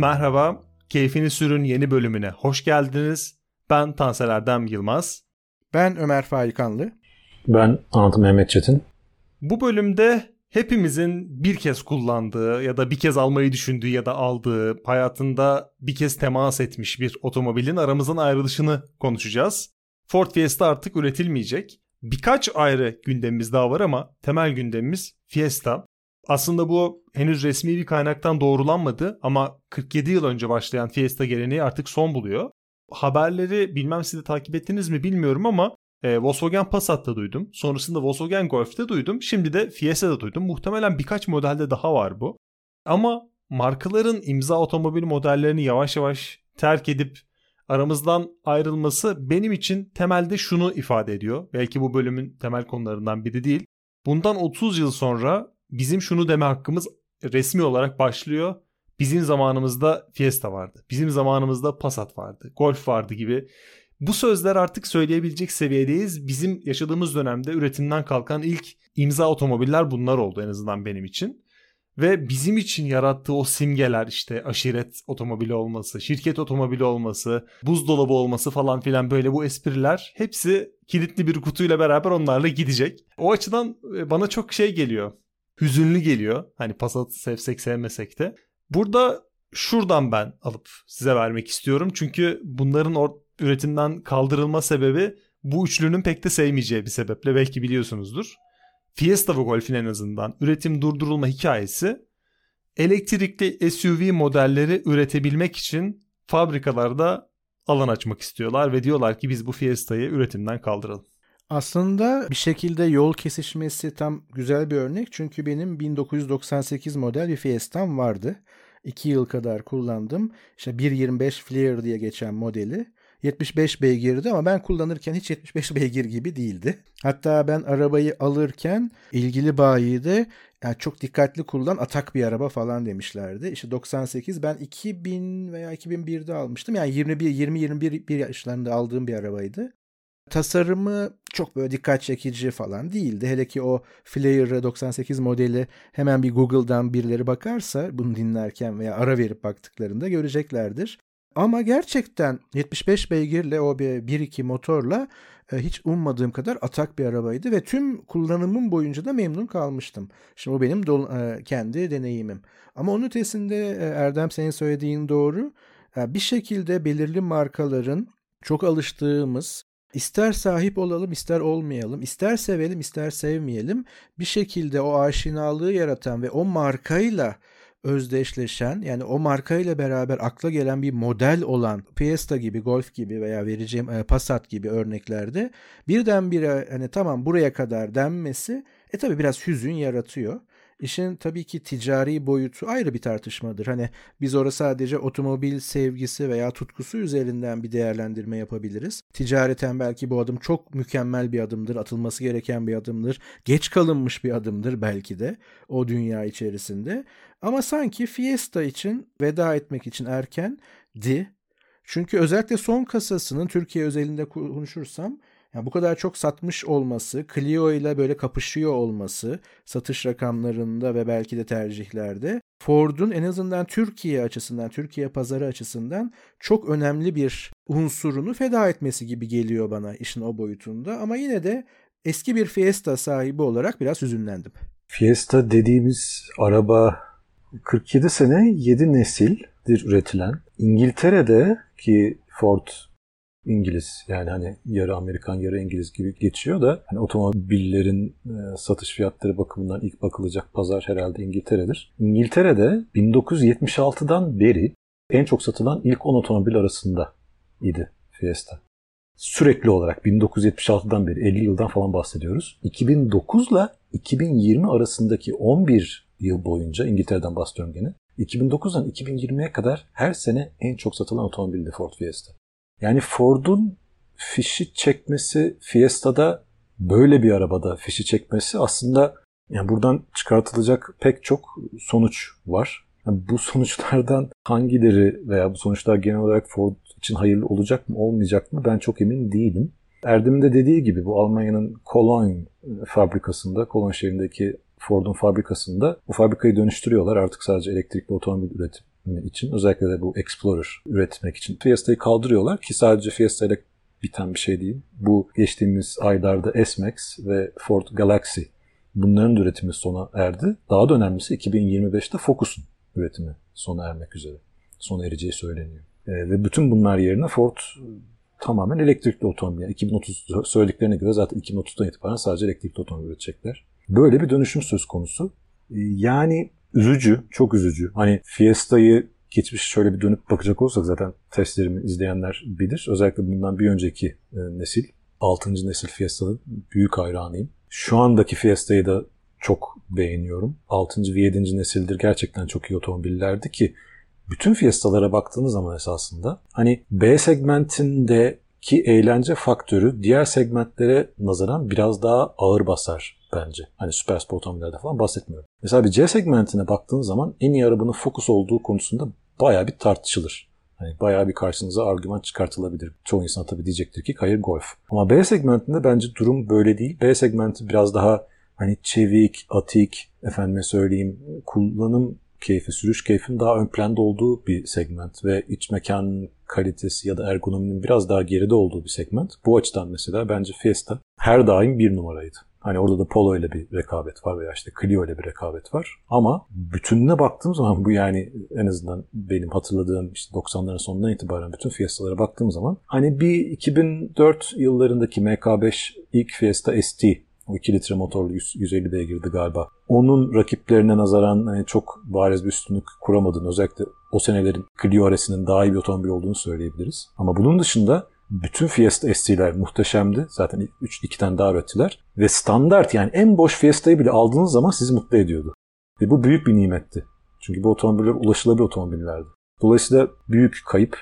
Merhaba, Keyfini Sürün yeni bölümüne hoş geldiniz. Ben Tansel Erdem Yılmaz. Ben Ömer Faikanlı. Ben Anlatım Mehmet Çetin. Bu bölümde hepimizin bir kez kullandığı ya da bir kez almayı düşündüğü ya da aldığı, hayatında bir kez temas etmiş bir otomobilin aramızdan ayrılışını konuşacağız. Ford Fiesta artık üretilmeyecek. Birkaç ayrı gündemimiz daha var ama temel gündemimiz Fiesta. Aslında bu henüz resmi bir kaynaktan doğrulanmadı ama 47 yıl önce başlayan Fiesta geleneği artık son buluyor. Haberleri bilmem siz de takip ettiniz mi bilmiyorum ama e, Volkswagen Passat'ta duydum. Sonrasında Volkswagen Golf'te duydum. Şimdi de Fiesta'da duydum. Muhtemelen birkaç modelde daha var bu. Ama markaların imza otomobil modellerini yavaş yavaş terk edip aramızdan ayrılması benim için temelde şunu ifade ediyor. Belki bu bölümün temel konularından biri değil. Bundan 30 yıl sonra bizim şunu deme hakkımız resmi olarak başlıyor. Bizim zamanımızda Fiesta vardı. Bizim zamanımızda Passat vardı. Golf vardı gibi. Bu sözler artık söyleyebilecek seviyedeyiz. Bizim yaşadığımız dönemde üretimden kalkan ilk imza otomobiller bunlar oldu en azından benim için. Ve bizim için yarattığı o simgeler işte aşiret otomobili olması, şirket otomobili olması, buzdolabı olması falan filan böyle bu espriler hepsi kilitli bir kutuyla beraber onlarla gidecek. O açıdan e, bana çok şey geliyor. Hüzünlü geliyor. Hani Passat sevsek sevmesek de. Burada şuradan ben alıp size vermek istiyorum. Çünkü bunların or- üretimden kaldırılma sebebi bu üçlünün pek de sevmeyeceği bir sebeple belki biliyorsunuzdur. Fiesta ve Golf'in en azından üretim durdurulma hikayesi elektrikli SUV modelleri üretebilmek için fabrikalarda alan açmak istiyorlar ve diyorlar ki biz bu Fiesta'yı üretimden kaldıralım. Aslında bir şekilde yol kesişmesi tam güzel bir örnek. Çünkü benim 1998 model bir Fiesta'm vardı. 2 yıl kadar kullandım. İşte 1.25 Flare diye geçen modeli. 75 beygirdi ama ben kullanırken hiç 75 beygir gibi değildi. Hatta ben arabayı alırken ilgili bayide yani çok dikkatli kullan atak bir araba falan demişlerdi. İşte 98 ben 2000 veya 2001'de almıştım. Yani 21 20 21 bir yaşlarında aldığım bir arabaydı. Tasarımı çok böyle dikkat çekici falan değildi. Hele ki o Flare 98 modeli hemen bir Google'dan birileri bakarsa bunu dinlerken veya ara verip baktıklarında göreceklerdir. Ama gerçekten 75 beygirle o bir 1.2 motorla e, hiç ummadığım kadar atak bir arabaydı ve tüm kullanımım boyunca da memnun kalmıştım. Şimdi o benim do- e, kendi deneyimim. Ama onun ötesinde e, Erdem senin söylediğin doğru. Bir şekilde belirli markaların çok alıştığımız İster sahip olalım ister olmayalım, ister sevelim ister sevmeyelim bir şekilde o aşinalığı yaratan ve o markayla özdeşleşen yani o markayla beraber akla gelen bir model olan Fiesta gibi, Golf gibi veya vereceğim e, Passat gibi örneklerde birdenbire hani tamam buraya kadar denmesi e tabi biraz hüzün yaratıyor. İşin tabii ki ticari boyutu ayrı bir tartışmadır. Hani biz orada sadece otomobil sevgisi veya tutkusu üzerinden bir değerlendirme yapabiliriz. Ticareten belki bu adım çok mükemmel bir adımdır, atılması gereken bir adımdır, geç kalınmış bir adımdır belki de o dünya içerisinde. Ama sanki Fiesta için veda etmek için erken di. Çünkü özellikle son kasasının Türkiye özelinde konuşursam yani bu kadar çok satmış olması, Clio ile böyle kapışıyor olması satış rakamlarında ve belki de tercihlerde Ford'un en azından Türkiye açısından, Türkiye pazarı açısından çok önemli bir unsurunu feda etmesi gibi geliyor bana işin o boyutunda. Ama yine de eski bir Fiesta sahibi olarak biraz hüzünlendim. Fiesta dediğimiz araba 47 sene 7 nesildir üretilen. İngiltere'de ki Ford İngiliz yani hani yarı Amerikan yarı İngiliz gibi geçiyor da hani otomobillerin e, satış fiyatları bakımından ilk bakılacak pazar herhalde İngiltere'dir. İngiltere'de 1976'dan beri en çok satılan ilk 10 otomobil arasında idi Fiesta. Sürekli olarak 1976'dan beri 50 yıldan falan bahsediyoruz. 2009 ile 2020 arasındaki 11 yıl boyunca İngiltere'den bahsediyorum gene. 2009'dan 2020'ye kadar her sene en çok satılan otomobildi Ford Fiesta. Yani Ford'un fişi çekmesi Fiesta'da böyle bir arabada fişi çekmesi aslında yani buradan çıkartılacak pek çok sonuç var. Yani bu sonuçlardan hangileri veya bu sonuçlar genel olarak Ford için hayırlı olacak mı olmayacak mı ben çok emin değilim. Erdem'in de dediği gibi bu Almanya'nın Cologne fabrikasında, Cologne şehrindeki Ford'un fabrikasında bu fabrikayı dönüştürüyorlar. Artık sadece elektrikli otomobil üretimi için özellikle de bu Explorer üretmek için Fiesta'yı kaldırıyorlar ki sadece Fiesta ile biten bir şey değil. Bu geçtiğimiz aylarda S-Max ve Ford Galaxy bunların da üretimi sona erdi. Daha da önemlisi 2025'te Focus'un üretimi sona ermek üzere. Sona ereceği söyleniyor. E, ve bütün bunlar yerine Ford tamamen elektrikli otomobil. Yani 2030 söylediklerine göre zaten 2030'dan itibaren sadece elektrikli otomobil üretecekler. Böyle bir dönüşüm söz konusu. E, yani üzücü, çok üzücü. Hani Fiesta'yı geçmiş şöyle bir dönüp bakacak olursak zaten testlerimi izleyenler bilir. Özellikle bundan bir önceki e, nesil, 6. nesil Fiesta'nın büyük hayranıyım. Şu andaki Fiesta'yı da çok beğeniyorum. 6. ve 7. nesildir gerçekten çok iyi otomobillerdi ki bütün Fiesta'lara baktığınız zaman esasında hani B segmentindeki eğlence faktörü diğer segmentlere nazaran biraz daha ağır basar bence. Hani süper spor otomobillerde falan bahsetmiyorum. Mesela bir C segmentine baktığınız zaman en iyi arabanın Focus olduğu konusunda bayağı bir tartışılır. Hani bayağı bir karşınıza argüman çıkartılabilir. Çoğu insan tabii diyecektir ki hayır Golf. Ama B segmentinde bence durum böyle değil. B segmenti biraz daha hani çevik, atik, efendime söyleyeyim kullanım keyfi, sürüş keyfinin daha ön planda olduğu bir segment ve iç mekan kalitesi ya da ergonominin biraz daha geride olduğu bir segment. Bu açıdan mesela bence Fiesta her daim bir numaraydı. Hani orada da Polo ile bir rekabet var veya işte Clio ile bir rekabet var. Ama bütününe baktığım zaman bu yani en azından benim hatırladığım işte 90'ların sonundan itibaren bütün Fiesta'lara baktığım zaman hani bir 2004 yıllarındaki MK5 ilk Fiesta ST o 2 litre motorlu 150 beygirdi galiba. Onun rakiplerine nazaran hani çok bariz bir üstünlük kuramadığını özellikle o senelerin Clio arasının daha iyi bir otomobil olduğunu söyleyebiliriz. Ama bunun dışında bütün Fiesta ST'ler muhteşemdi. Zaten 3 iki tane daha ürettiler. Ve standart yani en boş Fiesta'yı bile aldığınız zaman sizi mutlu ediyordu. Ve bu büyük bir nimetti. Çünkü bu otomobiller ulaşılabilir otomobillerdi. Dolayısıyla büyük kayıp.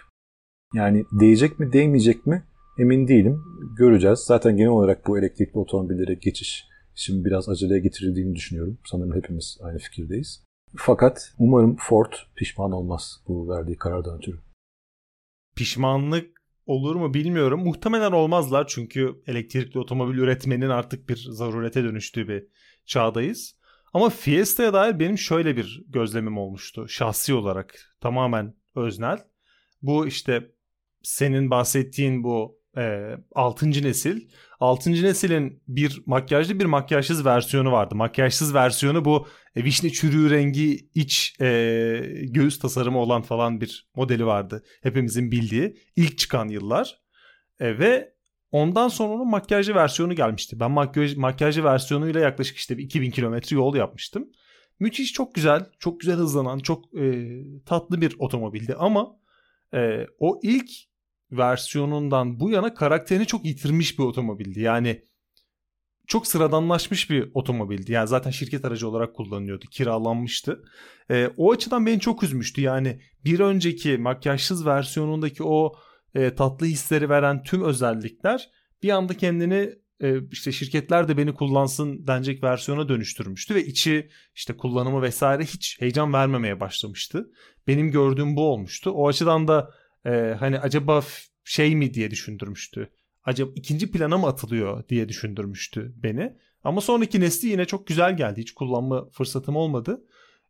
Yani değecek mi değmeyecek mi emin değilim. Göreceğiz. Zaten genel olarak bu elektrikli otomobillere geçiş şimdi biraz aceleye getirildiğini düşünüyorum. Sanırım hepimiz aynı fikirdeyiz. Fakat umarım Ford pişman olmaz bu verdiği karardan ötürü. Pişmanlık olur mu bilmiyorum. Muhtemelen olmazlar çünkü elektrikli otomobil üretmenin artık bir zarurete dönüştüğü bir çağdayız. Ama Fiesta'ya dair benim şöyle bir gözlemim olmuştu şahsi olarak tamamen öznel. Bu işte senin bahsettiğin bu e, 6. nesil. 6. nesilin bir makyajlı bir makyajsız versiyonu vardı. Makyajsız versiyonu bu e, vişne çürüğü rengi iç e, göğüs tasarımı olan falan bir modeli vardı. Hepimizin bildiği ilk çıkan yıllar. E, ve ondan sonra onun makyajlı versiyonu gelmişti. Ben makyaj, makyajlı versiyonuyla yaklaşık işte bir 2000 kilometre yol yapmıştım. Müthiş çok güzel, çok güzel hızlanan, çok e, tatlı bir otomobildi ama e, o ilk versiyonundan bu yana karakterini çok yitirmiş bir otomobildi. Yani çok sıradanlaşmış bir otomobildi. Yani zaten şirket aracı olarak kullanılıyordu. Kiralanmıştı. E, o açıdan beni çok üzmüştü. Yani bir önceki makyajsız versiyonundaki o e, tatlı hisleri veren tüm özellikler bir anda kendini e, işte şirketler de beni kullansın denecek versiyona dönüştürmüştü ve içi işte kullanımı vesaire hiç heyecan vermemeye başlamıştı. Benim gördüğüm bu olmuştu. O açıdan da e, hani acaba şey mi diye düşündürmüştü. Acaba ikinci plana mı atılıyor diye düşündürmüştü beni. Ama sonraki nesli yine çok güzel geldi. Hiç kullanma fırsatım olmadı.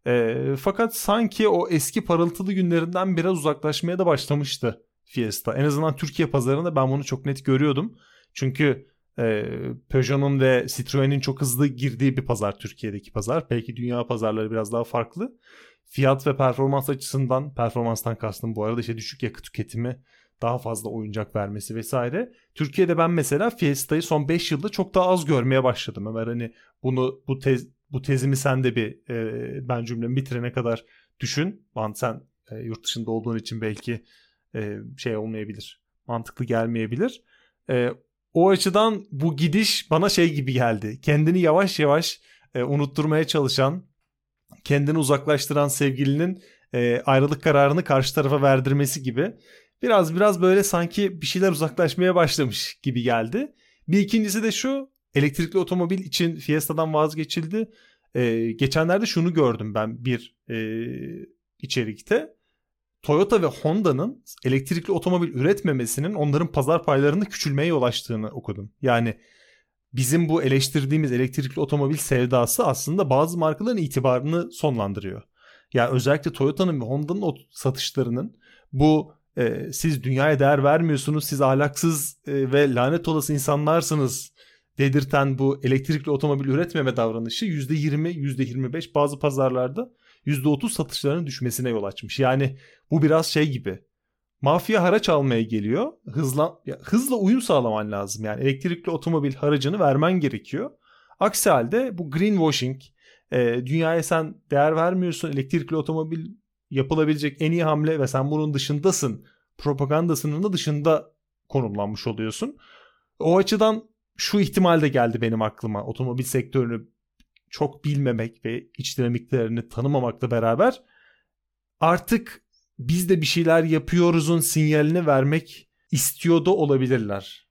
E, fakat sanki o eski parıltılı günlerinden biraz uzaklaşmaya da başlamıştı Fiesta. En azından Türkiye pazarında ben bunu çok net görüyordum. Çünkü e, Peugeot'un ve Citroen'in çok hızlı girdiği bir pazar Türkiye'deki pazar. Belki dünya pazarları biraz daha farklı fiyat ve performans açısından performanstan kastım bu arada işte düşük yakıt tüketimi daha fazla oyuncak vermesi vesaire. Türkiye'de ben mesela Fiesta'yı son 5 yılda çok daha az görmeye başladım. Ömer hani bunu bu tez bu tezimi sen de bir e, ben cümlemi bitirene kadar düşün. Van sen e, yurt dışında olduğun için belki e, şey olmayabilir. Mantıklı gelmeyebilir. E, o açıdan bu gidiş bana şey gibi geldi. Kendini yavaş yavaş e, unutturmaya çalışan kendini uzaklaştıran sevgilinin e, ayrılık kararını karşı tarafa verdirmesi gibi biraz biraz böyle sanki bir şeyler uzaklaşmaya başlamış gibi geldi. Bir ikincisi de şu elektrikli otomobil için Fiesta'dan vazgeçildi. E, geçenlerde şunu gördüm ben bir e, içerikte. Toyota ve Honda'nın elektrikli otomobil üretmemesinin onların pazar paylarında küçülmeye yol açtığını okudum. Yani bizim bu eleştirdiğimiz elektrikli otomobil sevdası aslında bazı markaların itibarını sonlandırıyor. Ya özellikle Toyota'nın ve Honda'nın o satışlarının bu e, siz dünyaya değer vermiyorsunuz, siz ahlaksız e, ve lanet olası insanlarsınız dedirten bu elektrikli otomobil üretmeme davranışı %20, %25 bazı pazarlarda %30 satışlarının düşmesine yol açmış. Yani bu biraz şey gibi. Mafya haraç almaya geliyor. Hızla ya, hızla uyum sağlaman lazım. Yani elektrikli otomobil haracını vermen gerekiyor. Aksi halde bu greenwashing, e, dünyaya sen değer vermiyorsun, elektrikli otomobil yapılabilecek en iyi hamle ve sen bunun dışındasın. Propagandasının da dışında konumlanmış oluyorsun. O açıdan şu ihtimal de geldi benim aklıma. Otomobil sektörünü çok bilmemek ve iç dinamiklerini tanımamakla beraber artık biz de bir şeyler yapıyoruzun sinyalini vermek istiyor da olabilirler.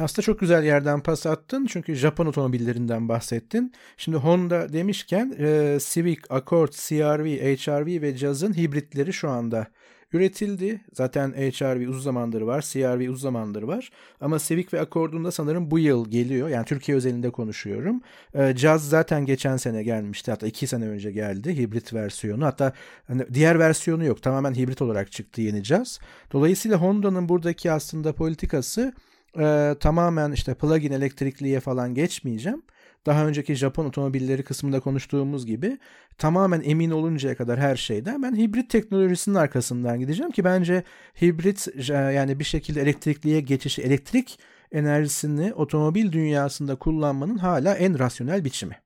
Aslında çok güzel yerden pas attın çünkü Japon otomobillerinden bahsettin. Şimdi Honda demişken e, Civic, Accord, CRV, HRV ve Jazz'ın hibritleri şu anda üretildi. Zaten HRV uzun zamandır var, CRV uzun zamandır var. Ama Civic ve Accord'un da sanırım bu yıl geliyor. Yani Türkiye özelinde konuşuyorum. E, Jazz zaten geçen sene gelmişti. Hatta iki sene önce geldi hibrit versiyonu. Hatta hani diğer versiyonu yok. Tamamen hibrit olarak çıktı yeni Jazz. Dolayısıyla Honda'nın buradaki aslında politikası e, tamamen işte plug-in elektrikliye falan geçmeyeceğim. Daha önceki Japon otomobilleri kısmında konuştuğumuz gibi tamamen emin oluncaya kadar her şeyden ben hibrit teknolojisinin arkasından gideceğim ki bence hibrit yani bir şekilde elektrikliye geçişi, elektrik enerjisini otomobil dünyasında kullanmanın hala en rasyonel biçimi.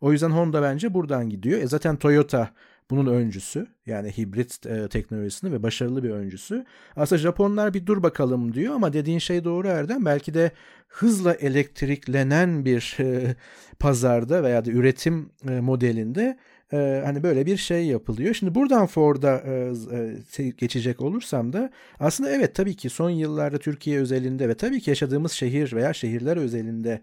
O yüzden Honda bence buradan gidiyor. E zaten Toyota bunun öncüsü yani hibrit e, teknolojisini ve başarılı bir öncüsü. Aslında Japonlar bir dur bakalım diyor ama dediğin şey doğru Erdem. Belki de hızla elektriklenen bir e, pazarda veya da üretim e, modelinde e, hani böyle bir şey yapılıyor. Şimdi buradan Ford'a e, e, geçecek olursam da aslında evet tabii ki son yıllarda Türkiye özelinde ve tabii ki yaşadığımız şehir veya şehirler özelinde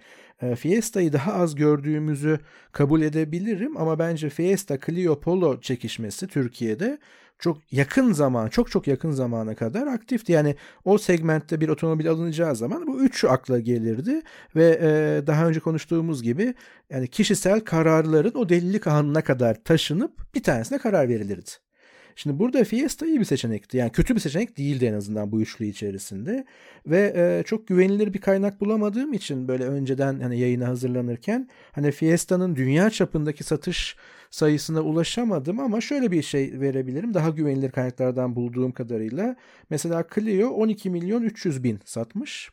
Fiesta'yı daha az gördüğümüzü kabul edebilirim ama bence Fiesta Clio Polo çekişmesi Türkiye'de çok yakın zaman, çok çok yakın zamana kadar aktifti. Yani o segmentte bir otomobil alınacağı zaman bu üçü akla gelirdi ve e, daha önce konuştuğumuz gibi yani kişisel kararların o delilik anına kadar taşınıp bir tanesine karar verilirdi. Şimdi burada Fiesta iyi bir seçenekti. Yani kötü bir seçenek değildi en azından bu üçlü içerisinde. Ve e, çok güvenilir bir kaynak bulamadığım için böyle önceden hani yayına hazırlanırken hani Fiesta'nın dünya çapındaki satış sayısına ulaşamadım ama şöyle bir şey verebilirim. Daha güvenilir kaynaklardan bulduğum kadarıyla. Mesela Clio 12 milyon 300 bin satmış.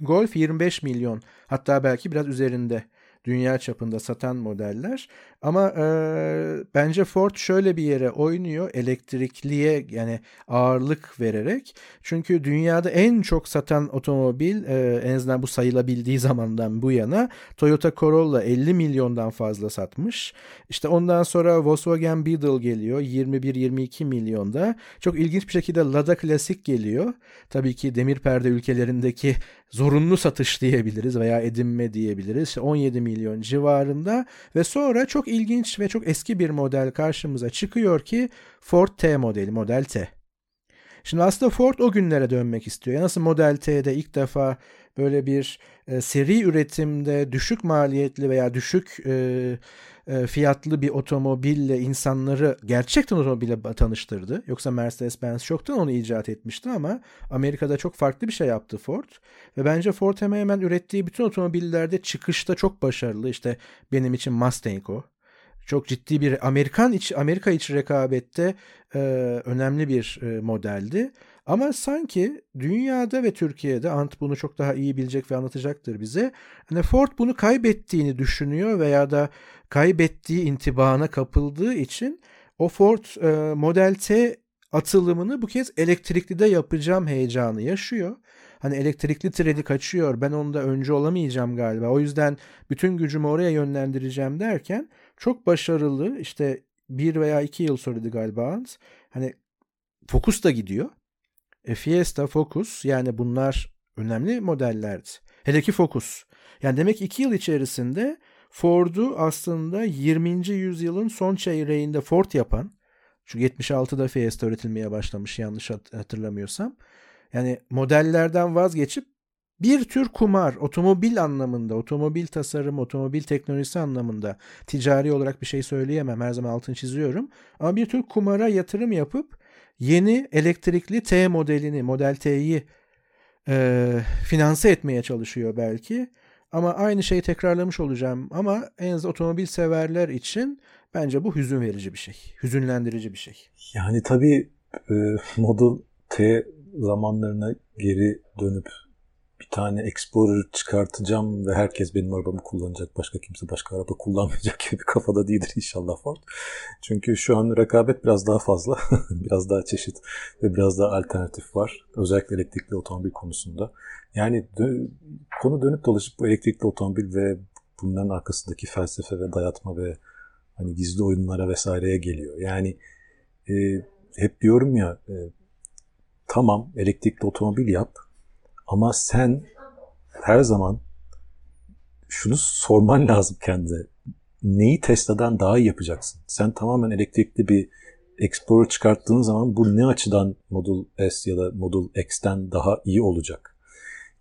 Golf 25 milyon hatta belki biraz üzerinde dünya çapında satan modeller. Ama e, bence Ford şöyle bir yere oynuyor elektrikliye yani ağırlık vererek. Çünkü dünyada en çok satan otomobil e, en azından bu sayılabildiği zamandan bu yana Toyota Corolla 50 milyondan fazla satmış. İşte ondan sonra Volkswagen Beetle geliyor 21-22 milyonda. Çok ilginç bir şekilde Lada Classic geliyor. Tabii ki demir perde ülkelerindeki zorunlu satış diyebiliriz veya edinme diyebiliriz. İşte 17 milyon civarında ve sonra çok ilginç ve çok eski bir model karşımıza çıkıyor ki Ford T modeli, Model T. Şimdi aslında Ford o günlere dönmek istiyor. Nasıl Model T'de ilk defa böyle bir e, seri üretimde düşük maliyetli veya düşük e, e, fiyatlı bir otomobille insanları gerçekten otomobille tanıştırdı. Yoksa Mercedes-Benz çoktan onu icat etmişti ama Amerika'da çok farklı bir şey yaptı Ford. Ve bence Ford hemen hemen ürettiği bütün otomobillerde çıkışta çok başarılı. İşte benim için Mustang o. Çok ciddi bir Amerikan iç Amerika iç rekabette e, önemli bir e, modeldi. Ama sanki dünyada ve Türkiye'de Ant bunu çok daha iyi bilecek ve anlatacaktır bize. Hani Ford bunu kaybettiğini düşünüyor veya da kaybettiği intibana kapıldığı için o Ford e, Model T atılımını bu kez elektrikli de yapacağım heyecanı yaşıyor. Hani elektrikli treni kaçıyor ben onda önce olamayacağım galiba. O yüzden bütün gücümü oraya yönlendireceğim derken çok başarılı işte bir veya iki yıl söyledi galiba Hans. Hani Focus da gidiyor. E, Fiesta, Focus yani bunlar önemli modellerdi. Hele ki Focus. Yani demek iki yıl içerisinde Ford'u aslında 20. yüzyılın son çeyreğinde Ford yapan, çünkü 76'da Fiesta üretilmeye başlamış yanlış hatırlamıyorsam. Yani modellerden vazgeçip bir tür kumar otomobil anlamında, otomobil tasarım, otomobil teknolojisi anlamında ticari olarak bir şey söyleyemem. Her zaman altını çiziyorum. Ama bir tür kumara yatırım yapıp yeni elektrikli T modelini, Model T'yi e, finanse etmeye çalışıyor belki. Ama aynı şeyi tekrarlamış olacağım. Ama en az otomobil severler için bence bu hüzün verici bir şey. Hüzünlendirici bir şey. Yani tabii e, Model T zamanlarına geri dönüp bir tane Explorer çıkartacağım ve herkes benim arabamı kullanacak. Başka kimse başka araba kullanmayacak gibi bir kafada değildir inşallah Ford. Çünkü şu an rekabet biraz daha fazla. biraz daha çeşit ve biraz daha alternatif var. Özellikle elektrikli otomobil konusunda. Yani dö- konu dönüp dolaşıp bu elektrikli otomobil ve bunların arkasındaki felsefe ve dayatma ve hani gizli oyunlara vesaireye geliyor. Yani e, hep diyorum ya e, tamam elektrikli otomobil yap ama sen her zaman şunu sorman lazım kendine. Neyi Tesla'dan daha iyi yapacaksın? Sen tamamen elektrikli bir Explorer çıkarttığın zaman bu ne açıdan Model S ya da Model X'ten daha iyi olacak?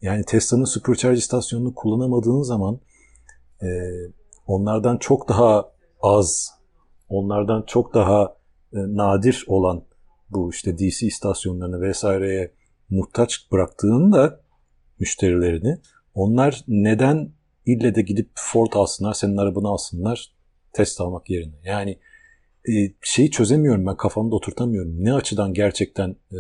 Yani Tesla'nın Supercharge istasyonunu kullanamadığın zaman e, onlardan çok daha az, onlardan çok daha e, nadir olan bu işte DC istasyonlarını vesaireye muhtaç bıraktığında müşterilerini onlar neden ille de gidip Ford alsınlar, senin arabanı alsınlar test almak yerine. Yani e, şeyi çözemiyorum ben kafamda oturtamıyorum. Ne açıdan gerçekten e,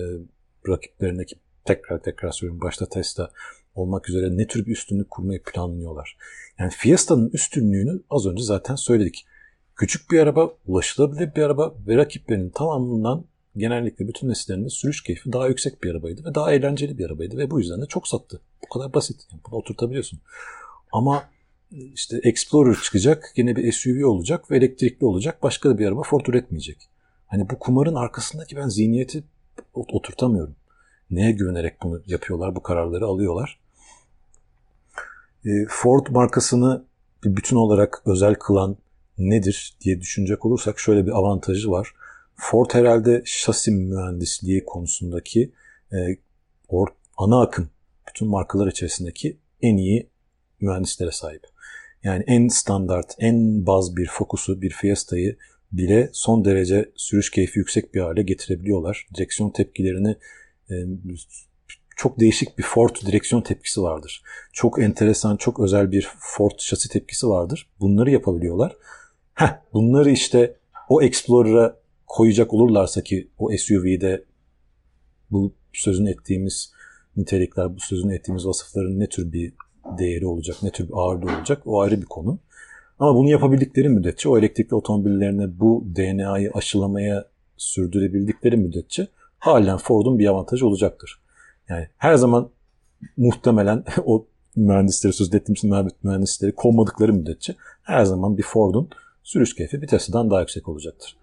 rakiplerindeki tekrar tekrar söylüyorum başta Tesla olmak üzere ne tür bir üstünlük kurmayı planlıyorlar. Yani Fiesta'nın üstünlüğünü az önce zaten söyledik. Küçük bir araba, ulaşılabilir bir araba ve rakiplerinin tamamından genellikle bütün nesillerinde sürüş keyfi daha yüksek bir arabaydı ve daha eğlenceli bir arabaydı ve bu yüzden de çok sattı. Bu kadar basit. Yani bunu oturtabiliyorsun. Ama işte Explorer çıkacak, yine bir SUV olacak ve elektrikli olacak. Başka bir araba Ford üretmeyecek. Hani bu kumarın arkasındaki ben zihniyeti oturtamıyorum. Neye güvenerek bunu yapıyorlar, bu kararları alıyorlar? E, Ford markasını bir bütün olarak özel kılan nedir diye düşünecek olursak şöyle bir avantajı var. Ford herhalde şasi mühendisliği konusundaki e, or, ana akım bütün markalar içerisindeki en iyi mühendislere sahip. Yani en standart, en baz bir Focus'u, bir Fiesta'yı bile son derece sürüş keyfi yüksek bir hale getirebiliyorlar. Direksiyon tepkilerini e, çok değişik bir Ford direksiyon tepkisi vardır. Çok enteresan, çok özel bir Ford şasi tepkisi vardır. Bunları yapabiliyorlar. Heh, bunları işte o Explorer'a koyacak olurlarsa ki o SUV'de bu sözün ettiğimiz nitelikler, bu sözün ettiğimiz vasıfların ne tür bir değeri olacak, ne tür bir ağırlığı olacak o ayrı bir konu. Ama bunu yapabildikleri müddetçe o elektrikli otomobillerine bu DNA'yı aşılamaya sürdürebildikleri müddetçe halen Ford'un bir avantajı olacaktır. Yani her zaman muhtemelen o mühendisleri söz ettiğimiz mühendisleri kovmadıkları müddetçe her zaman bir Ford'un sürüş keyfi bir Tesla'dan daha yüksek olacaktır.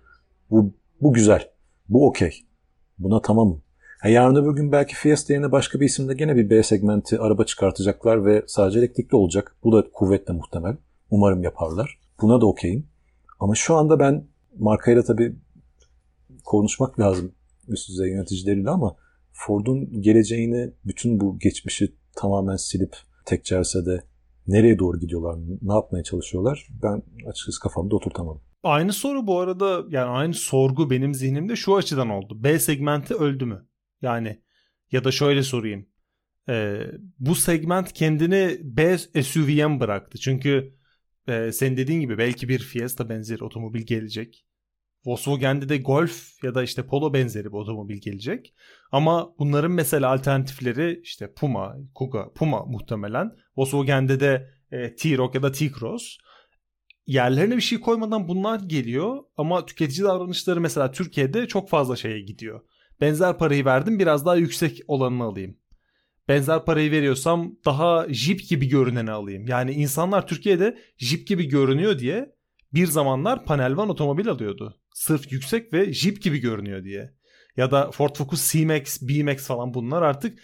Bu, bu güzel. Bu okey. Buna tamamım. Ha, yarın öbür gün belki Fiesta yerine başka bir isimde gene bir B segmenti araba çıkartacaklar ve sadece elektrikli olacak. Bu da kuvvetle muhtemel. Umarım yaparlar. Buna da okeyim. Ama şu anda ben markayla tabii konuşmak lazım üst düzey yöneticileriyle ama Ford'un geleceğini bütün bu geçmişi tamamen silip tek celsede nereye doğru gidiyorlar, ne yapmaya çalışıyorlar ben açıkçası kafamda oturtamadım. Aynı soru bu arada yani aynı sorgu benim zihnimde şu açıdan oldu. B segmenti öldü mü? Yani ya da şöyle sorayım. Ee, bu segment kendini B SUV'ye mi bıraktı? Çünkü e, senin dediğin gibi belki bir Fiesta benzeri otomobil gelecek. Volkswagen'de de Golf ya da işte Polo benzeri bir otomobil gelecek. Ama bunların mesela alternatifleri işte Puma, Kuga, Puma muhtemelen. Volkswagen'de de e, T-Roc ya da T-Cross yerlerine bir şey koymadan bunlar geliyor ama tüketici davranışları mesela Türkiye'de çok fazla şeye gidiyor. Benzer parayı verdim biraz daha yüksek olanını alayım. Benzer parayı veriyorsam daha Jeep gibi görüneni alayım. Yani insanlar Türkiye'de Jeep gibi görünüyor diye bir zamanlar panel van otomobil alıyordu. Sırf yüksek ve Jeep gibi görünüyor diye. Ya da Ford Focus C-Max, B-Max falan bunlar artık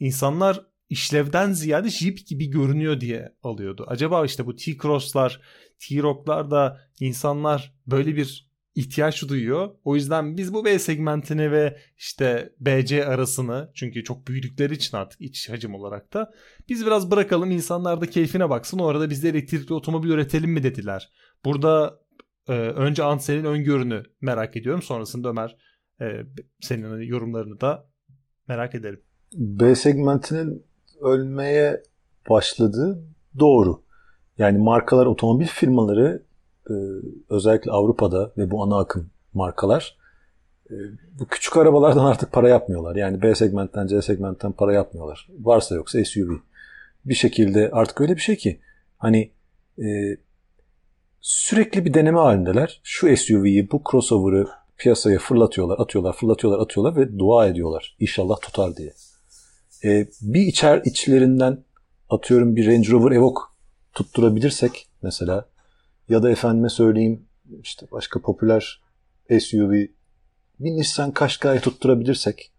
insanlar işlevden ziyade Jeep gibi görünüyor diye alıyordu. Acaba işte bu T-Cross'lar, T-Rock'lar da insanlar böyle bir ihtiyaç duyuyor. O yüzden biz bu B segmentini ve işte BC arasını çünkü çok büyüdükleri için artık iç hacim olarak da biz biraz bırakalım insanlar da keyfine baksın. O arada biz de elektrikli otomobil üretelim mi dediler. Burada e, önce Ansel'in öngörünü merak ediyorum. Sonrasında Ömer e, senin yorumlarını da merak ederim. B segmentinin ölmeye başladığı doğru. Yani markalar, otomobil firmaları e, özellikle Avrupa'da ve bu ana akım markalar e, bu küçük arabalardan artık para yapmıyorlar. Yani B segmentten C segmentten para yapmıyorlar. Varsa yoksa SUV. Bir şekilde artık öyle bir şey ki hani e, sürekli bir deneme halindeler. Şu SUV'yi, bu crossover'ı piyasaya fırlatıyorlar, atıyorlar, fırlatıyorlar, atıyorlar ve dua ediyorlar. İnşallah tutar diye. E, bir içer içlerinden atıyorum bir Range Rover Evoque tutturabilirsek mesela ya da efendime söyleyeyim işte başka popüler SUV bir Nissan Qashqai tutturabilirsek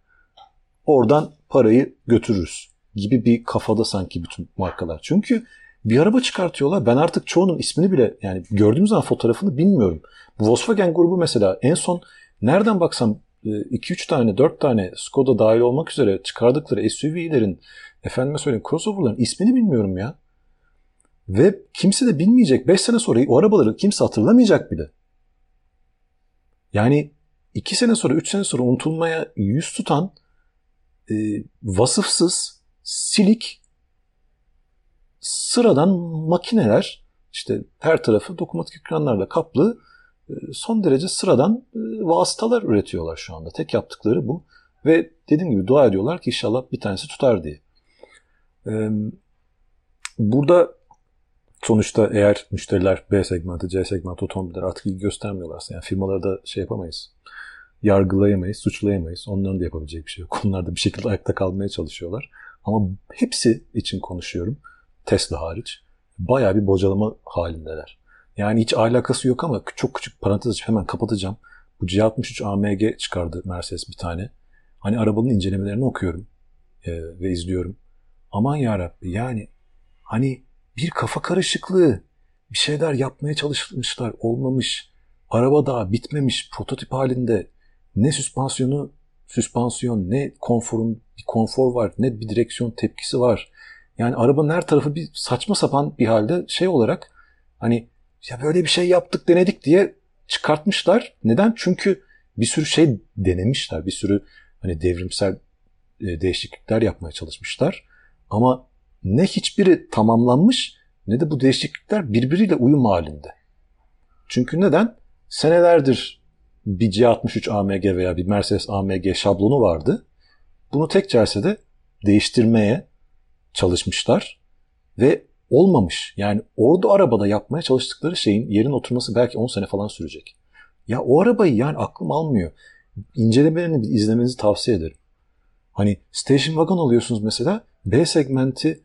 oradan parayı götürürüz gibi bir kafada sanki bütün markalar. Çünkü bir araba çıkartıyorlar. Ben artık çoğunun ismini bile yani gördüğüm zaman fotoğrafını bilmiyorum. Volkswagen grubu mesela en son nereden baksam 2-3 e, tane 4 tane Skoda dahil olmak üzere çıkardıkları SUV'lerin efendime söyleyeyim crossover'ların ismini bilmiyorum ya. Ve kimse de bilmeyecek. 5 sene sonra o arabaları kimse hatırlamayacak bile. Yani 2 sene sonra 3 sene sonra unutulmaya yüz tutan e, vasıfsız, silik sıradan makineler işte her tarafı dokunmatik ekranlarla kaplı son derece sıradan e, vasıtalar üretiyorlar şu anda. Tek yaptıkları bu. Ve dediğim gibi dua ediyorlar ki inşallah bir tanesi tutar diye. E, burada sonuçta eğer müşteriler B segmenti, C segmenti otomobiller artık ilgi göstermiyorlarsa yani firmaları da şey yapamayız. Yargılayamayız, suçlayamayız. Onların da yapabilecek bir şey yok. Onlar da bir şekilde ayakta kalmaya çalışıyorlar. Ama hepsi için konuşuyorum. Tesla hariç. Bayağı bir bocalama halindeler. Yani hiç alakası yok ama çok küçük parantez açıp hemen kapatacağım. Bu C63 AMG çıkardı Mercedes bir tane. Hani arabanın incelemelerini okuyorum e, ve izliyorum. Aman yarabbi yani hani bir kafa karışıklığı. Bir şeyler yapmaya çalışmışlar, olmamış. Araba daha bitmemiş, prototip halinde. Ne süspansiyonu, süspansiyon, ne konforun bir konfor var, ne bir direksiyon tepkisi var. Yani arabanın her tarafı bir saçma sapan bir halde şey olarak hani ya böyle bir şey yaptık denedik diye çıkartmışlar. Neden? Çünkü bir sürü şey denemişler. Bir sürü hani devrimsel e, değişiklikler yapmaya çalışmışlar. Ama ne hiçbiri tamamlanmış ne de bu değişiklikler birbiriyle uyum halinde. Çünkü neden? Senelerdir bir C63 AMG veya bir Mercedes AMG şablonu vardı. Bunu tek celsede değiştirmeye çalışmışlar ve olmamış. Yani orada arabada yapmaya çalıştıkları şeyin yerin oturması belki 10 sene falan sürecek. Ya o arabayı yani aklım almıyor. İncelemelerini izlemenizi tavsiye ederim. Hani station wagon alıyorsunuz mesela B segmenti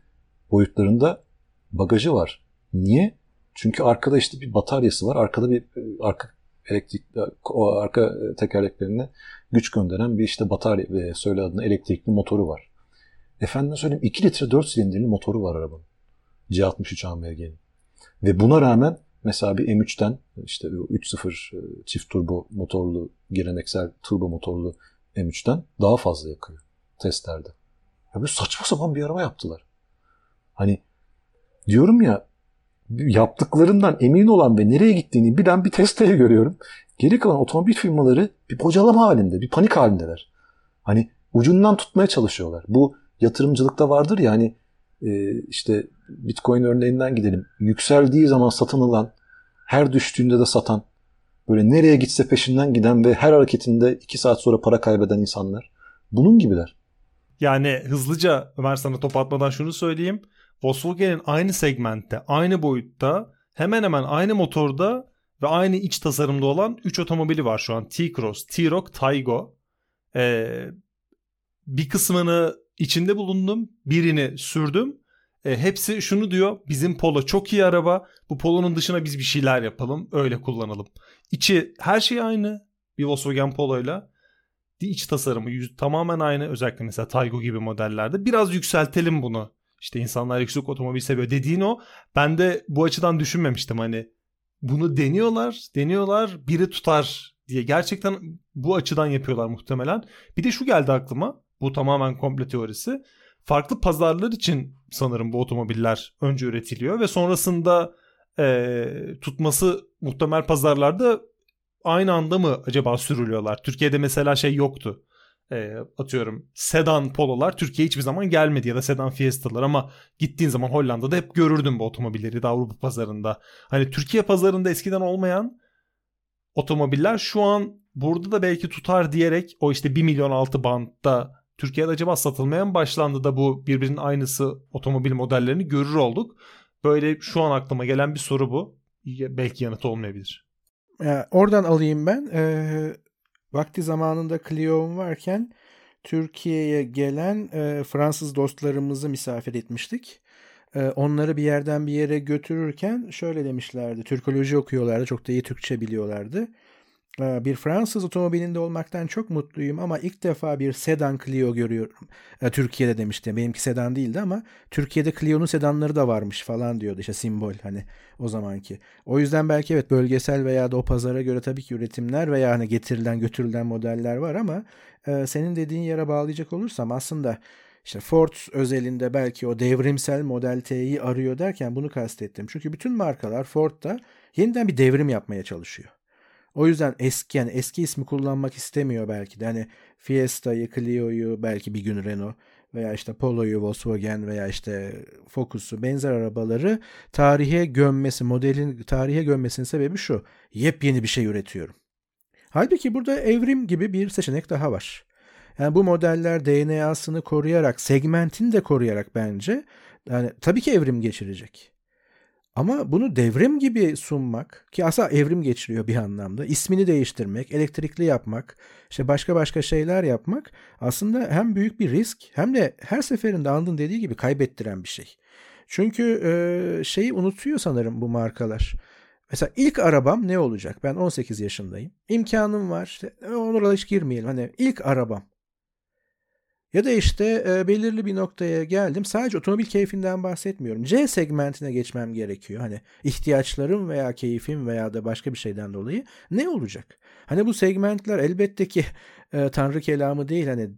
boyutlarında bagajı var. Niye? Çünkü arkada işte bir bataryası var. Arkada bir arka elektrik arka tekerleklerine güç gönderen bir işte batarya ve söyle adına elektrikli motoru var. Efendim söyleyeyim 2 litre 4 silindirli motoru var arabanın. C63 AMG'nin. Ve buna rağmen mesela bir M3'ten işte 3.0 e, çift turbo motorlu geleneksel turbo motorlu M3'ten daha fazla yakıyor testlerde. Ya böyle saçma sapan bir araba yaptılar. Hani diyorum ya yaptıklarından emin olan ve nereye gittiğini bilen bir Tesla'yı görüyorum. Geri kalan otomobil firmaları bir bocalama halinde, bir panik halindeler. Hani ucundan tutmaya çalışıyorlar. Bu yatırımcılıkta vardır ya hani işte Bitcoin örneğinden gidelim. Yükseldiği zaman satın alan, her düştüğünde de satan, böyle nereye gitse peşinden giden ve her hareketinde iki saat sonra para kaybeden insanlar. Bunun gibiler. Yani hızlıca Ömer sana top atmadan şunu söyleyeyim. Volkswagen'in aynı segmentte, aynı boyutta, hemen hemen aynı motorda ve aynı iç tasarımda olan 3 otomobili var şu an. T-Cross, T-Roc, Taygo. Ee, bir kısmını içinde bulundum. Birini sürdüm. E, hepsi şunu diyor. Bizim Polo çok iyi araba. Bu Polo'nun dışına biz bir şeyler yapalım. Öyle kullanalım. İçi her şey aynı. Bir Volkswagen Polo'yla. İç tasarımı yüz, tamamen aynı. Özellikle mesela Taygo gibi modellerde. Biraz yükseltelim bunu. İşte insanlar yüksek otomobil seviyor dediğin o. Ben de bu açıdan düşünmemiştim hani bunu deniyorlar, deniyorlar, biri tutar diye. Gerçekten bu açıdan yapıyorlar muhtemelen. Bir de şu geldi aklıma. Bu tamamen komple teorisi. Farklı pazarlar için sanırım bu otomobiller önce üretiliyor ve sonrasında e, tutması muhtemel pazarlarda aynı anda mı acaba sürülüyorlar? Türkiye'de mesela şey yoktu. E, atıyorum sedan pololar Türkiye'ye hiçbir zaman gelmedi ya da sedan fiestalar ama gittiğin zaman Hollanda'da hep görürdün bu otomobilleri de Avrupa pazarında. Hani Türkiye pazarında eskiden olmayan otomobiller şu an burada da belki tutar diyerek o işte 1 milyon altı bantta Türkiye'de acaba satılmaya mı başlandı da bu birbirinin aynısı otomobil modellerini görür olduk. Böyle şu an aklıma gelen bir soru bu. Belki yanıt olmayabilir. Ya, oradan alayım ben. Ee, vakti zamanında Clio'm varken Türkiye'ye gelen e, Fransız dostlarımızı misafir etmiştik. E, onları bir yerden bir yere götürürken şöyle demişlerdi. Türkoloji okuyorlardı. Çok da iyi Türkçe biliyorlardı. Ee, bir Fransız otomobilinde olmaktan çok mutluyum ama ilk defa bir sedan Clio görüyorum. Ee, Türkiye'de demişti. Benimki sedan değildi ama Türkiye'de Clio'nun sedanları da varmış falan diyordu işte simbol hani o zamanki. O yüzden belki evet bölgesel veya da o pazara göre tabii ki üretimler veya hani getirilen götürülen modeller var ama e, senin dediğin yere bağlayacak olursam aslında işte Ford özelinde belki o devrimsel Model T'yi arıyor derken bunu kastettim. Çünkü bütün markalar Ford'da yeniden bir devrim yapmaya çalışıyor. O yüzden eski yani eski ismi kullanmak istemiyor belki de. Hani Fiesta'yı, Clio'yu belki bir gün Renault veya işte Polo'yu Volkswagen veya işte Focus'u benzer arabaları tarihe gömmesi, modelin tarihe gömmesinin sebebi şu. Yepyeni bir şey üretiyorum. Halbuki burada evrim gibi bir seçenek daha var. Yani bu modeller DNA'sını koruyarak, segmentini de koruyarak bence yani tabii ki evrim geçirecek. Ama bunu devrim gibi sunmak ki aslında evrim geçiriyor bir anlamda. ismini değiştirmek, elektrikli yapmak, işte başka başka şeyler yapmak aslında hem büyük bir risk hem de her seferinde Andın dediği gibi kaybettiren bir şey. Çünkü e, şeyi unutuyor sanırım bu markalar. Mesela ilk arabam ne olacak? Ben 18 yaşındayım. İmkanım var. İşte, onlara hiç girmeyelim. Hani ilk arabam. Ya da işte e, belirli bir noktaya geldim. Sadece otomobil keyfinden bahsetmiyorum. C segmentine geçmem gerekiyor. Hani ihtiyaçlarım veya keyfim veya da başka bir şeyden dolayı ne olacak? Hani bu segmentler elbette ki e, tanrı kelamı değil. Hani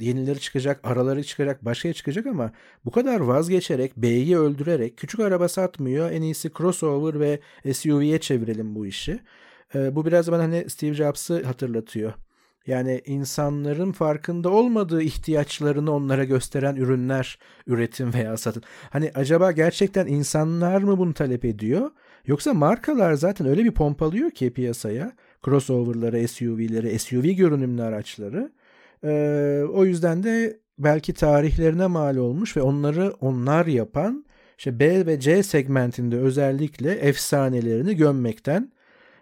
yenileri çıkacak, araları çıkacak, başka çıkacak ama bu kadar vazgeçerek, B'yi öldürerek, küçük araba satmıyor, en iyisi crossover ve SUV'ye çevirelim bu işi. E, bu biraz bana hani Steve Jobs'ı hatırlatıyor. Yani insanların farkında olmadığı ihtiyaçlarını onlara gösteren ürünler üretim veya satın. Hani acaba gerçekten insanlar mı bunu talep ediyor? Yoksa markalar zaten öyle bir pompalıyor ki piyasaya crossover'ları, SUV'leri, SUV görünümlü araçları. Ee, o yüzden de belki tarihlerine mal olmuş ve onları onlar yapan işte B ve C segmentinde özellikle efsanelerini gömmekten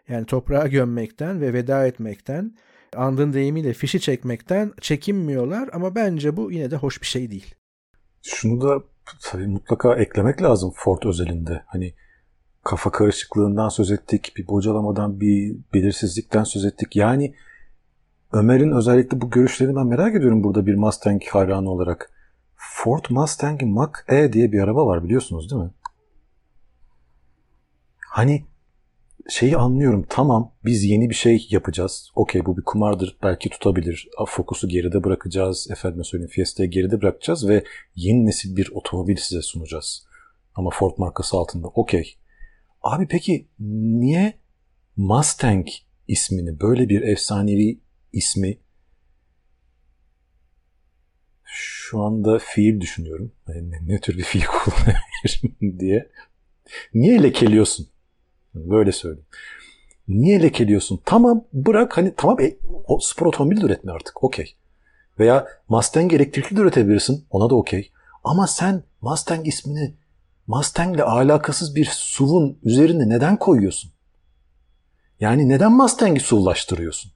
yani toprağa gömmekten ve veda etmekten andın deyimiyle fişi çekmekten çekinmiyorlar ama bence bu yine de hoş bir şey değil. Şunu da tabii mutlaka eklemek lazım Ford özelinde. Hani kafa karışıklığından söz ettik, bir bocalamadan, bir belirsizlikten söz ettik. Yani Ömer'in özellikle bu görüşlerini ben merak ediyorum burada bir Mustang hayranı olarak. Ford Mustang Mach-E diye bir araba var biliyorsunuz değil mi? Hani şeyi anlıyorum. Tamam biz yeni bir şey yapacağız. Okey bu bir kumardır. Belki tutabilir. Fokusu geride bırakacağız. Efendime söyleyeyim Fiesta'yı geride bırakacağız ve yeni nesil bir otomobil size sunacağız. Ama Ford markası altında. Okey. Abi peki niye Mustang ismini böyle bir efsanevi ismi şu anda fiil düşünüyorum. Ne, ne tür bir fiil kullanabilirim diye. Niye lekeliyorsun? Böyle söyleyeyim. Niye lekeliyorsun? Tamam bırak hani tamam e, o spor otomobil de üretme artık okey. Veya Mustang elektrikli de üretebilirsin ona da okey. Ama sen Mustang ismini Mustang ile alakasız bir SUV'un üzerine neden koyuyorsun? Yani neden Mustang'i SUV'laştırıyorsun?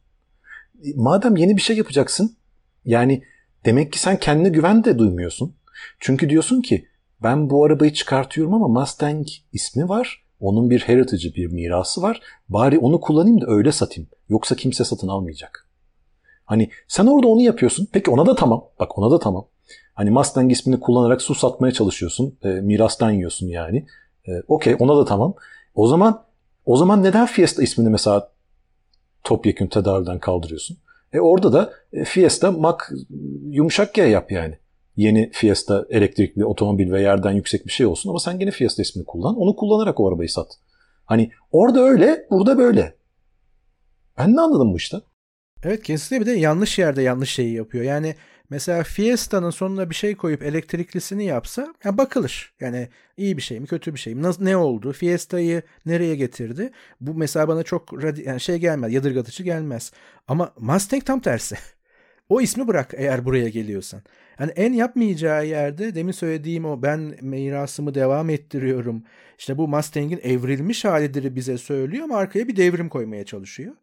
E, madem yeni bir şey yapacaksın yani demek ki sen kendine güven de duymuyorsun. Çünkü diyorsun ki ben bu arabayı çıkartıyorum ama Mustang ismi var onun bir heritage'ı, bir mirası var. Bari onu kullanayım da öyle satayım. Yoksa kimse satın almayacak. Hani sen orada onu yapıyorsun. Peki ona da tamam. Bak ona da tamam. Hani Mustang ismini kullanarak su satmaya çalışıyorsun. E, mirastan yiyorsun yani. E, Okey ona da tamam. O zaman O zaman neden Fiesta ismini mesela topyekun tedaviden kaldırıyorsun? E orada da e, Fiesta Mac yumuşak G yap yani. Yeni Fiesta elektrikli otomobil ve yerden yüksek bir şey olsun ama sen gene Fiesta ismini kullan. Onu kullanarak o arabayı sat. Hani orada öyle, burada böyle. Ben ne anladım bu işte? Evet kesinlikle bir de yanlış yerde yanlış şeyi yapıyor. Yani mesela Fiesta'nın sonuna bir şey koyup elektriklisini yapsa yani bakılır. Yani iyi bir şey mi kötü bir şey mi? Ne oldu? Fiesta'yı nereye getirdi? Bu mesela bana çok yani şey gelmez, yadırgatıcı gelmez. Ama Mustang tam tersi. o ismi bırak eğer buraya geliyorsan. Yani en yapmayacağı yerde demin söylediğim o ben mirasımı devam ettiriyorum. İşte bu Mustang'in evrilmiş halidir bize söylüyor ama arkaya bir devrim koymaya çalışıyor.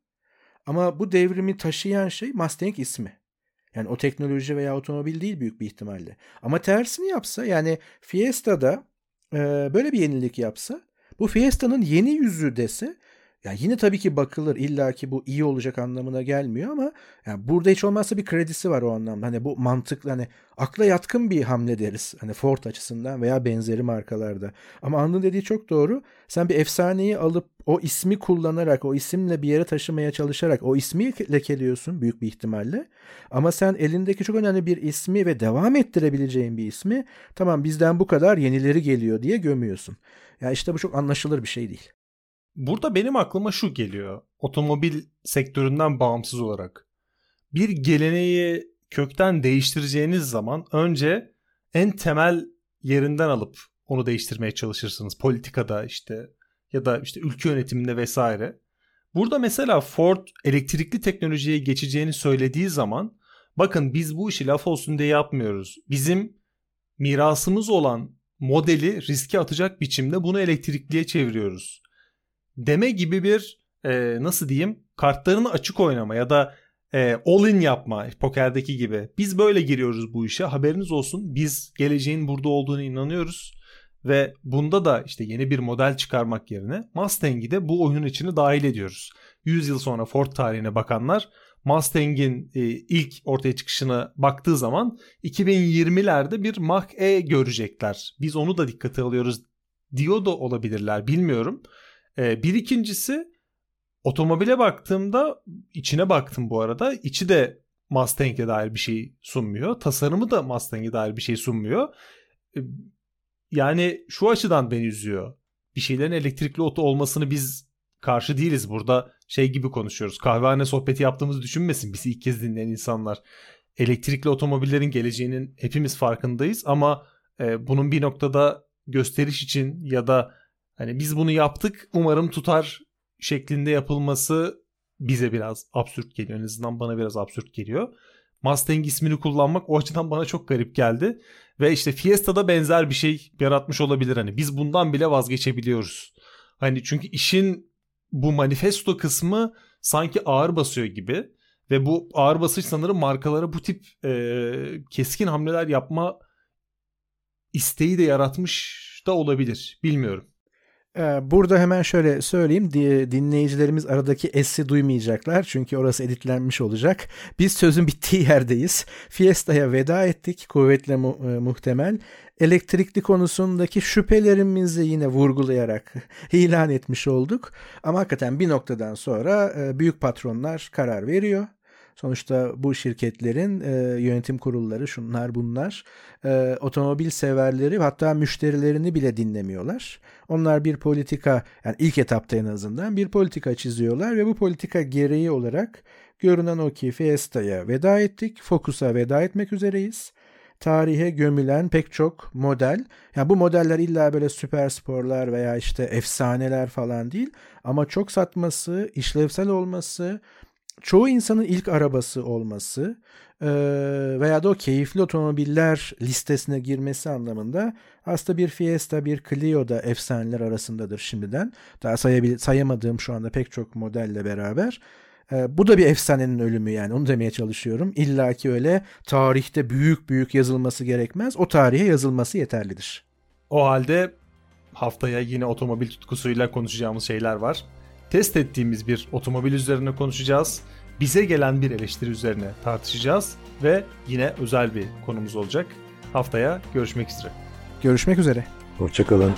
Ama bu devrimi taşıyan şey Mustang ismi. Yani o teknoloji veya otomobil değil büyük bir ihtimalle. Ama tersini yapsa yani Fiesta'da e, böyle bir yenilik yapsa bu Fiesta'nın yeni yüzü dese ya yine tabii ki bakılır illa ki bu iyi olacak anlamına gelmiyor ama yani burada hiç olmazsa bir kredisi var o anlamda. Hani bu mantıklı hani akla yatkın bir hamle deriz. Hani Ford açısından veya benzeri markalarda. Ama Anıl'ın dediği çok doğru. Sen bir efsaneyi alıp o ismi kullanarak, o isimle bir yere taşımaya çalışarak o ismi lekeliyorsun büyük bir ihtimalle. Ama sen elindeki çok önemli bir ismi ve devam ettirebileceğin bir ismi tamam bizden bu kadar yenileri geliyor diye gömüyorsun. Ya yani işte bu çok anlaşılır bir şey değil. Burada benim aklıma şu geliyor. Otomobil sektöründen bağımsız olarak. Bir geleneği kökten değiştireceğiniz zaman önce en temel yerinden alıp onu değiştirmeye çalışırsınız. Politikada işte ya da işte ülke yönetiminde vesaire. Burada mesela Ford elektrikli teknolojiye geçeceğini söylediği zaman bakın biz bu işi laf olsun diye yapmıyoruz. Bizim mirasımız olan modeli riske atacak biçimde bunu elektrikliye çeviriyoruz deme gibi bir e, nasıl diyeyim kartlarını açık oynama ya da e, all in yapma pokerdeki gibi. Biz böyle giriyoruz bu işe haberiniz olsun biz geleceğin burada olduğunu inanıyoruz ve bunda da işte yeni bir model çıkarmak yerine Mustang'i de bu oyunun içine dahil ediyoruz. 100 yıl sonra Ford tarihine bakanlar Mustang'in e, ilk ortaya çıkışına baktığı zaman 2020'lerde bir Mach-E görecekler. Biz onu da dikkate alıyoruz diyor da olabilirler bilmiyorum. Ee, bir ikincisi otomobile baktığımda içine baktım bu arada. İçi de Mustang'e dair bir şey sunmuyor. Tasarımı da Mustang'e dair bir şey sunmuyor. Ee, yani şu açıdan beni üzüyor. Bir şeylerin elektrikli oto olmasını biz karşı değiliz. Burada şey gibi konuşuyoruz. Kahvehane sohbeti yaptığımızı düşünmesin bizi ilk kez dinleyen insanlar. Elektrikli otomobillerin geleceğinin hepimiz farkındayız ama e, bunun bir noktada gösteriş için ya da Hani biz bunu yaptık umarım tutar şeklinde yapılması bize biraz absürt geliyor. En azından bana biraz absürt geliyor. Mustang ismini kullanmak o açıdan bana çok garip geldi. Ve işte Fiesta'da benzer bir şey yaratmış olabilir. Hani biz bundan bile vazgeçebiliyoruz. Hani çünkü işin bu manifesto kısmı sanki ağır basıyor gibi. Ve bu ağır basış sanırım markalara bu tip e, keskin hamleler yapma isteği de yaratmış da olabilir. Bilmiyorum. Ee, burada hemen şöyle söyleyeyim dinleyicilerimiz aradaki S'i duymayacaklar çünkü orası editlenmiş olacak. Biz sözün bittiği yerdeyiz. Fiesta'ya veda ettik kuvvetle mu- e, muhtemel. Elektrikli konusundaki şüphelerimizi yine vurgulayarak ilan etmiş olduk. Ama hakikaten bir noktadan sonra e, büyük patronlar karar veriyor. Sonuçta bu şirketlerin e, yönetim kurulları şunlar bunlar e, otomobil severleri hatta müşterilerini bile dinlemiyorlar. Onlar bir politika yani ilk etapta en azından bir politika çiziyorlar ve bu politika gereği olarak görünen o ki Fiesta'ya veda ettik, Focus'a veda etmek üzereyiz tarihe gömülen pek çok model. Yani bu modeller illa böyle süper sporlar veya işte efsaneler falan değil ama çok satması, işlevsel olması, çoğu insanın ilk arabası olması e, veya da o keyifli otomobiller listesine girmesi anlamında aslında bir Fiesta, bir Clio da efsaneler arasındadır şimdiden. Daha sayabil sayamadığım şu anda pek çok modelle beraber. E, bu da bir efsanenin ölümü yani onu demeye çalışıyorum. İlla ki öyle tarihte büyük büyük yazılması gerekmez. O tarihe yazılması yeterlidir. O halde haftaya yine otomobil tutkusuyla konuşacağımız şeyler var test ettiğimiz bir otomobil üzerine konuşacağız. Bize gelen bir eleştiri üzerine tartışacağız ve yine özel bir konumuz olacak. Haftaya görüşmek üzere. Görüşmek üzere. Hoşçakalın.